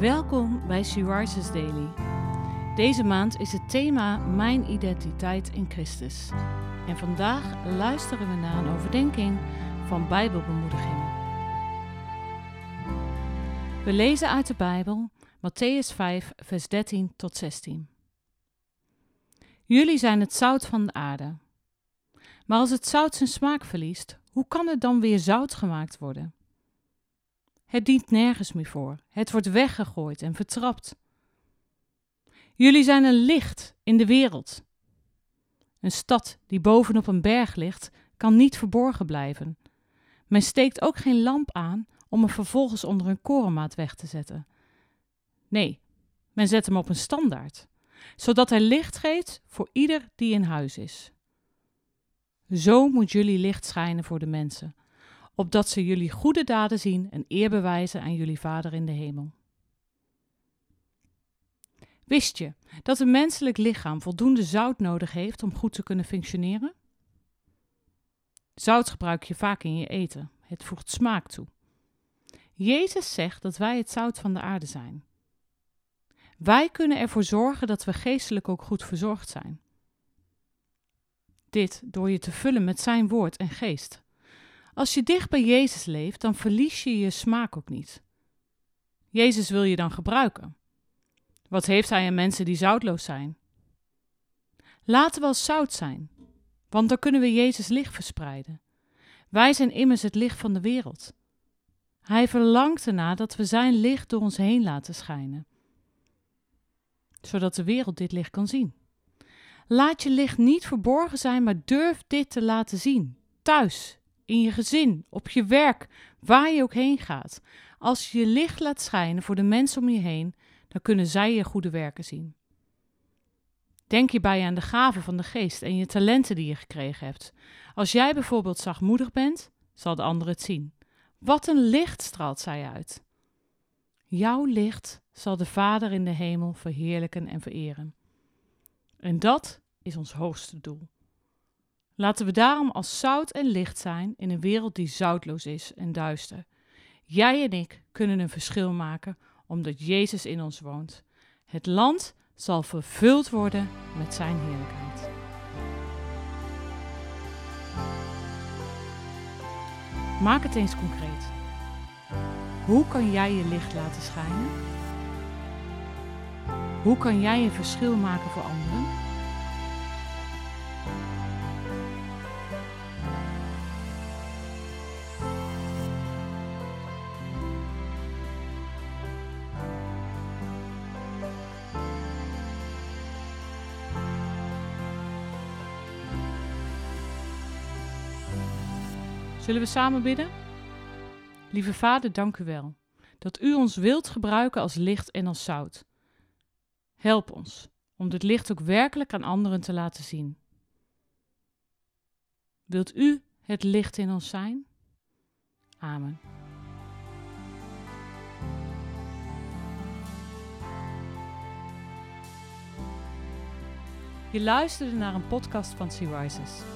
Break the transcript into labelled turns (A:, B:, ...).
A: Welkom bij She Rises Daily. Deze maand is het thema Mijn identiteit in Christus. En vandaag luisteren we naar een overdenking van Bijbelbemoedigingen. We lezen uit de Bijbel Matthäus 5, vers 13 tot 16. Jullie zijn het zout van de aarde. Maar als het zout zijn smaak verliest, hoe kan het dan weer zout gemaakt worden? Het dient nergens meer voor. Het wordt weggegooid en vertrapt. Jullie zijn een licht in de wereld. Een stad die bovenop een berg ligt, kan niet verborgen blijven. Men steekt ook geen lamp aan om hem vervolgens onder een korenmaat weg te zetten. Nee, men zet hem op een standaard, zodat hij licht geeft voor ieder die in huis is. Zo moet jullie licht schijnen voor de mensen, opdat ze jullie goede daden zien en eer bewijzen aan jullie Vader in de hemel. Wist je dat een menselijk lichaam voldoende zout nodig heeft om goed te kunnen functioneren? Zout gebruik je vaak in je eten. Het voegt smaak toe. Jezus zegt dat wij het zout van de aarde zijn. Wij kunnen ervoor zorgen dat we geestelijk ook goed verzorgd zijn. Dit door je te vullen met Zijn woord en geest. Als je dicht bij Jezus leeft, dan verlies je je smaak ook niet. Jezus wil je dan gebruiken. Wat heeft Hij aan mensen die zoutloos zijn? Laten we als zout zijn, want dan kunnen we Jezus licht verspreiden. Wij zijn immers het licht van de wereld. Hij verlangt ernaar dat we Zijn licht door ons heen laten schijnen, zodat de wereld dit licht kan zien. Laat je licht niet verborgen zijn, maar durf dit te laten zien. Thuis, in je gezin, op je werk, waar je ook heen gaat. Als je je licht laat schijnen voor de mensen om je heen, dan kunnen zij je goede werken zien. Denk hierbij aan de gaven van de geest en je talenten die je gekregen hebt. Als jij bijvoorbeeld zachtmoedig bent, zal de ander het zien. Wat een licht straalt zij uit. Jouw licht zal de Vader in de hemel verheerlijken en vereren. En dat is ons hoogste doel. Laten we daarom als zout en licht zijn in een wereld die zoutloos is en duister. Jij en ik kunnen een verschil maken omdat Jezus in ons woont. Het land zal vervuld worden met Zijn heerlijkheid. Maak het eens concreet. Hoe kan jij je licht laten schijnen? Hoe kan jij een verschil maken voor anderen? Zullen we samen bidden? Lieve Vader, dank u wel dat u ons wilt gebruiken als licht en als zout. Help ons om dit licht ook werkelijk aan anderen te laten zien. Wilt u het licht in ons zijn? Amen. Je luisterde naar een podcast van Sea Rises.